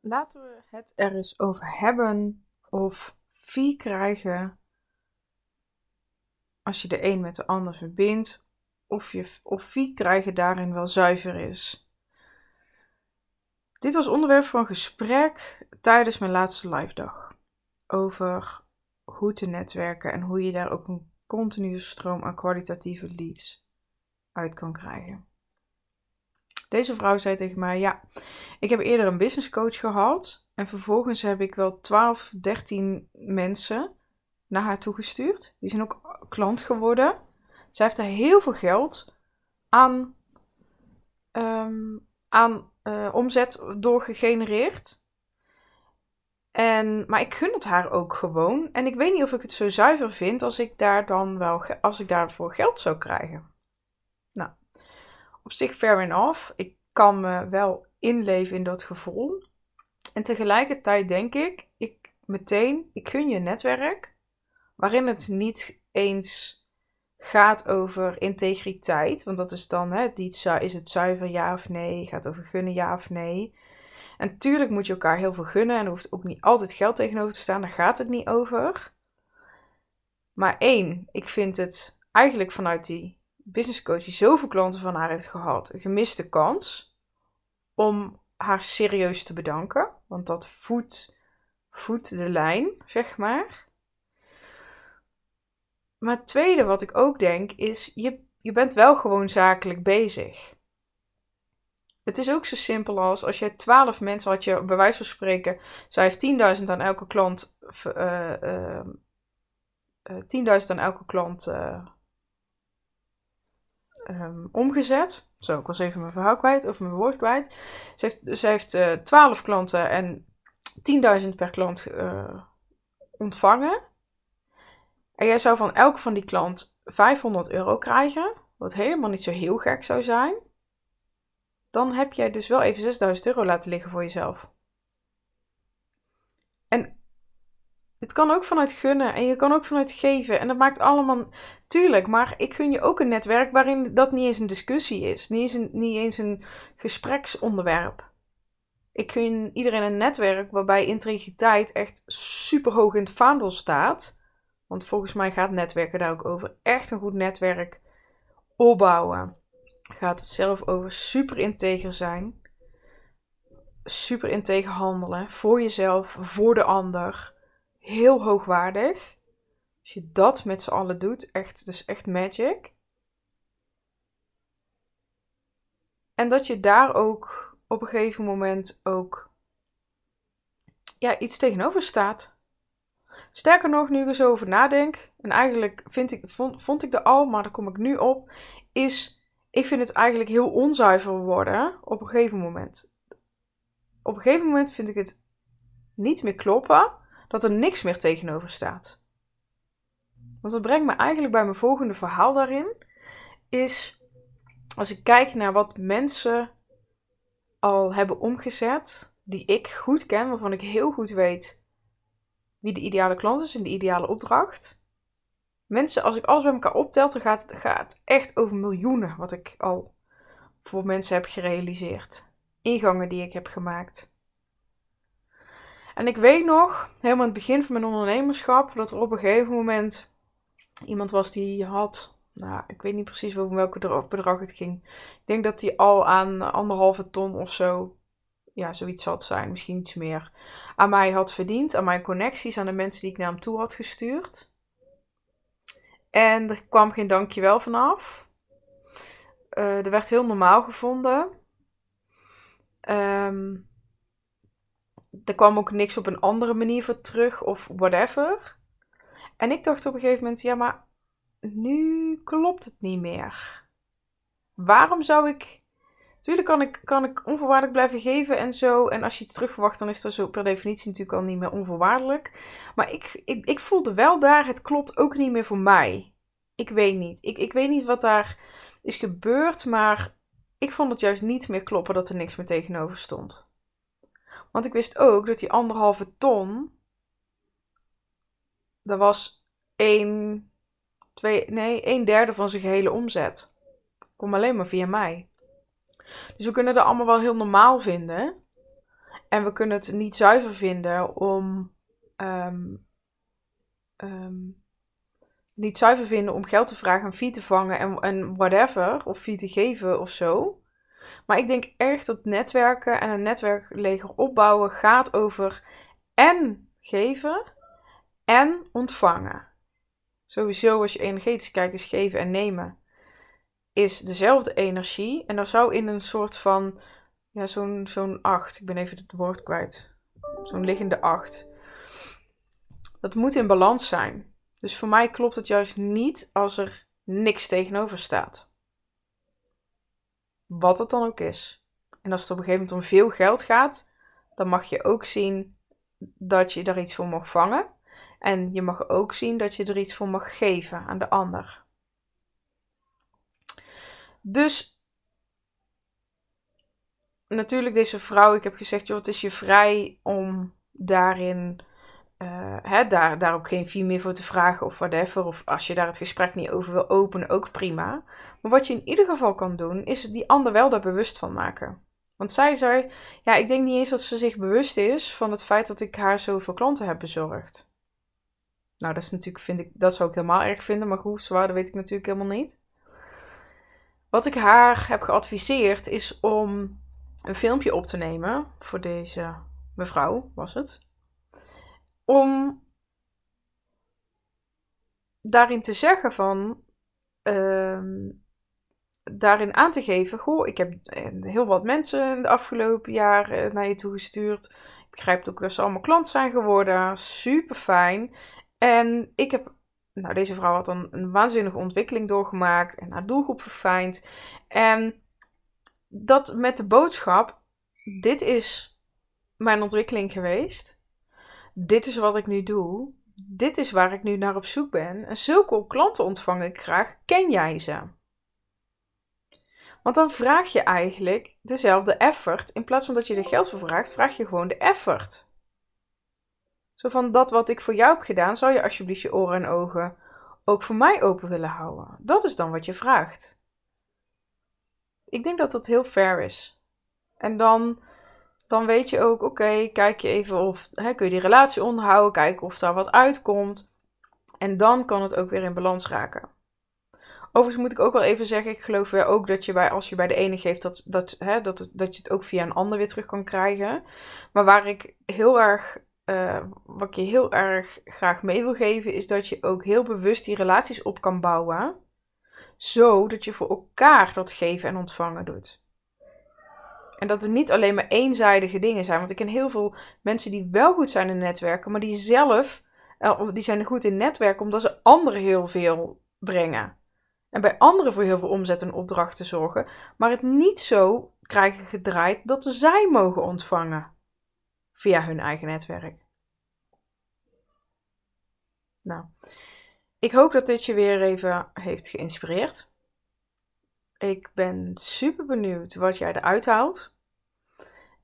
laten we het er eens over hebben of fee krijgen als je de een met de ander verbindt, of, je, of fee krijgen daarin wel zuiver is. Dit was onderwerp van gesprek tijdens mijn laatste live dag over hoe te netwerken en hoe je daar ook een continue stroom aan kwalitatieve leads uit kan krijgen. Deze vrouw zei tegen mij: Ja, ik heb eerder een business coach gehad. En vervolgens heb ik wel 12, 13 mensen naar haar toegestuurd. Die zijn ook klant geworden. Zij heeft er heel veel geld aan, ehm, aan uh, omzet door gegenereerd. En, maar ik gun het haar ook gewoon. En ik weet niet of ik het zo zuiver vind als ik daar dan wel als ik daarvoor geld zou krijgen. Op zich fair enough. Ik kan me wel inleven in dat gevoel. En tegelijkertijd denk ik, ik meteen, ik gun je een netwerk waarin het niet eens gaat over integriteit, want dat is dan, hè, is het zuiver ja of nee, gaat over gunnen ja of nee. En tuurlijk moet je elkaar heel veel gunnen en er hoeft ook niet altijd geld tegenover te staan, daar gaat het niet over. Maar één, ik vind het eigenlijk vanuit die business coach die zoveel klanten van haar heeft gehad, een gemiste kans om haar serieus te bedanken. Want dat voedt, voedt de lijn, zeg maar. Maar het tweede wat ik ook denk is, je, je bent wel gewoon zakelijk bezig. Het is ook zo simpel als als je 12 mensen had je bij wijze van spreken, zij heeft 10.000 aan elke klant, uh, uh, 10.000 aan elke klant um, omgezet. Zo, ik was even mijn verhaal kwijt, of mijn woord kwijt. Ze heeft, ze heeft uh, 12 klanten en 10.000 per klant uh, ontvangen. En jij zou van elke van die klant 500 euro krijgen, wat helemaal niet zo heel gek zou zijn. Dan heb jij dus wel even 6000 euro laten liggen voor jezelf. En het kan ook vanuit gunnen en je kan ook vanuit geven. En dat maakt allemaal. Tuurlijk, maar ik gun je ook een netwerk waarin dat niet eens een discussie is. Niet eens een, niet eens een gespreksonderwerp. Ik gun iedereen een netwerk waarbij integriteit echt super hoog in het vaandel staat. Want volgens mij gaat netwerken daar ook over. Echt een goed netwerk opbouwen. Gaat zelf over super integer zijn. Super integer handelen. Voor jezelf, voor de ander heel hoogwaardig. Als je dat met z'n allen doet, echt, dus echt magic. En dat je daar ook op een gegeven moment ook ja, iets tegenover staat. Sterker nog, nu ik er zo over nadenk, en eigenlijk vind ik, vond, vond ik er al, maar daar kom ik nu op, is ik vind het eigenlijk heel onzuiver worden op een gegeven moment. Op een gegeven moment vind ik het niet meer kloppen dat er niks meer tegenover staat. Want dat brengt me eigenlijk bij mijn volgende verhaal daarin. Is als ik kijk naar wat mensen al hebben omgezet, die ik goed ken, waarvan ik heel goed weet wie de ideale klant is en de ideale opdracht. Mensen, als ik alles bij elkaar optel, dan gaat het gaat echt over miljoenen wat ik al voor mensen heb gerealiseerd. Ingangen die ik heb gemaakt. En ik weet nog, helemaal in het begin van mijn ondernemerschap, dat er op een gegeven moment iemand was die had, nou, ik weet niet precies over welk bedrag het ging. Ik denk dat hij al aan anderhalve ton of zo, ja, zoiets had zijn, misschien iets meer, aan mij had verdiend, aan mijn connecties, aan de mensen die ik naar hem toe had gestuurd. En er kwam geen dankjewel vanaf. Uh, er werd heel normaal gevonden. Um, er kwam ook niks op een andere manier voor terug of whatever. En ik dacht op een gegeven moment, ja, maar nu klopt het niet meer. Waarom zou ik. Tuurlijk kan ik, kan ik onvoorwaardelijk blijven geven en zo. En als je iets terug verwacht, dan is dat zo per definitie natuurlijk al niet meer onvoorwaardelijk. Maar ik, ik, ik voelde wel daar, het klopt ook niet meer voor mij. Ik weet niet. Ik, ik weet niet wat daar is gebeurd, maar ik vond het juist niet meer kloppen dat er niks meer tegenover stond. Want ik wist ook dat die anderhalve ton. Dat was één, twee, nee, een derde van zijn gehele omzet. Kom alleen maar via mij. Dus we kunnen dat allemaal wel heel normaal vinden. En we kunnen het niet zuiver vinden om. ehm, ehm, niet zuiver vinden om geld te vragen, een fee te vangen en, en whatever, of fee te geven of zo. Maar ik denk echt dat netwerken en een netwerkleger opbouwen gaat over en geven en ontvangen. Sowieso als je energetisch kijkt is geven en nemen is dezelfde energie. En dan zou in een soort van, ja, zo'n zo'n acht, ik ben even het woord kwijt, zo'n liggende acht. Dat moet in balans zijn. Dus voor mij klopt het juist niet als er niks tegenover staat. Wat het dan ook is. En als het op een gegeven moment om veel geld gaat, dan mag je ook zien dat je er iets voor mag vangen. En je mag ook zien dat je er iets voor mag geven aan de ander. Dus natuurlijk deze vrouw, ik heb gezegd, joh, het is je vrij om daarin, uh, hè, daar, ook geen fee meer voor te vragen of whatever. Of als je daar het gesprek niet over wil openen, ook prima. Maar wat je in ieder geval kan doen, is die ander wel daar bewust van maken. Want zij zei, ja, ik denk niet eens dat ze zich bewust is van het feit dat ik haar zoveel klanten heb bezorgd. Nou, dat is natuurlijk, vind ik, dat zou ik helemaal erg vinden, maar hoe zwaar, dat weet ik natuurlijk helemaal niet. Wat ik haar heb geadviseerd is om een filmpje op te nemen voor deze mevrouw, was het. Om daarin te zeggen van, uh, daarin aan te geven, goh, ik heb heel wat mensen de afgelopen jaar naar je toe gestuurd. Ik begrijp ook dat ze allemaal klant zijn geworden. Super fijn. En ik heb, nou, deze vrouw had een waanzinnige ontwikkeling doorgemaakt en haar doelgroep verfijnd. En dat met de boodschap: dit is mijn ontwikkeling geweest. Dit is wat ik nu doe. Dit is waar ik nu naar op zoek ben. En zulke klanten ontvang ik graag. Ken jij ze? Want dan vraag je eigenlijk dezelfde effort. In plaats van dat je er geld voor vraagt, vraag je gewoon de effort. Zo van dat wat ik voor jou heb gedaan, zou je alsjeblieft je oren en ogen ook voor mij open willen houden. Dat is dan wat je vraagt. Ik denk dat dat heel fair is. En dan, dan weet je ook, oké, kijk je even of hè, kun je die relatie onderhouden, kijken of daar wat uitkomt. En dan kan het ook weer in balans raken. Overigens moet ik ook wel even zeggen, ik geloof weer ook dat je bij, als je bij de ene geeft, dat, dat, hè, dat, dat je het ook via een ander weer terug kan krijgen. Maar waar ik heel erg uh, wat ik je heel erg graag mee wil geven, is dat je ook heel bewust die relaties op kan bouwen. Zodat je voor elkaar dat geven en ontvangen doet. En dat er niet alleen maar eenzijdige dingen zijn. Want ik ken heel veel mensen die wel goed zijn in netwerken, maar die zelf, uh, die zijn goed in netwerken omdat ze anderen heel veel brengen. En bij anderen voor heel veel omzet en opdrachten zorgen, maar het niet zo krijgen gedraaid dat zij mogen ontvangen via hun eigen netwerk. Nou, ik hoop dat dit je weer even heeft geïnspireerd. Ik ben super benieuwd wat jij eruit haalt.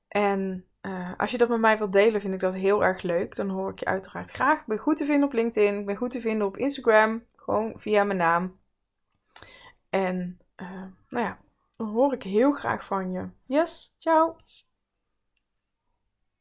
En uh, als je dat met mij wilt delen, vind ik dat heel erg leuk. Dan hoor ik je uiteraard graag. Ik ben goed te vinden op LinkedIn. Ik ben goed te vinden op Instagram. Gewoon via mijn naam. En uh, nou ja, dan hoor ik heel graag van je. Yes, ciao!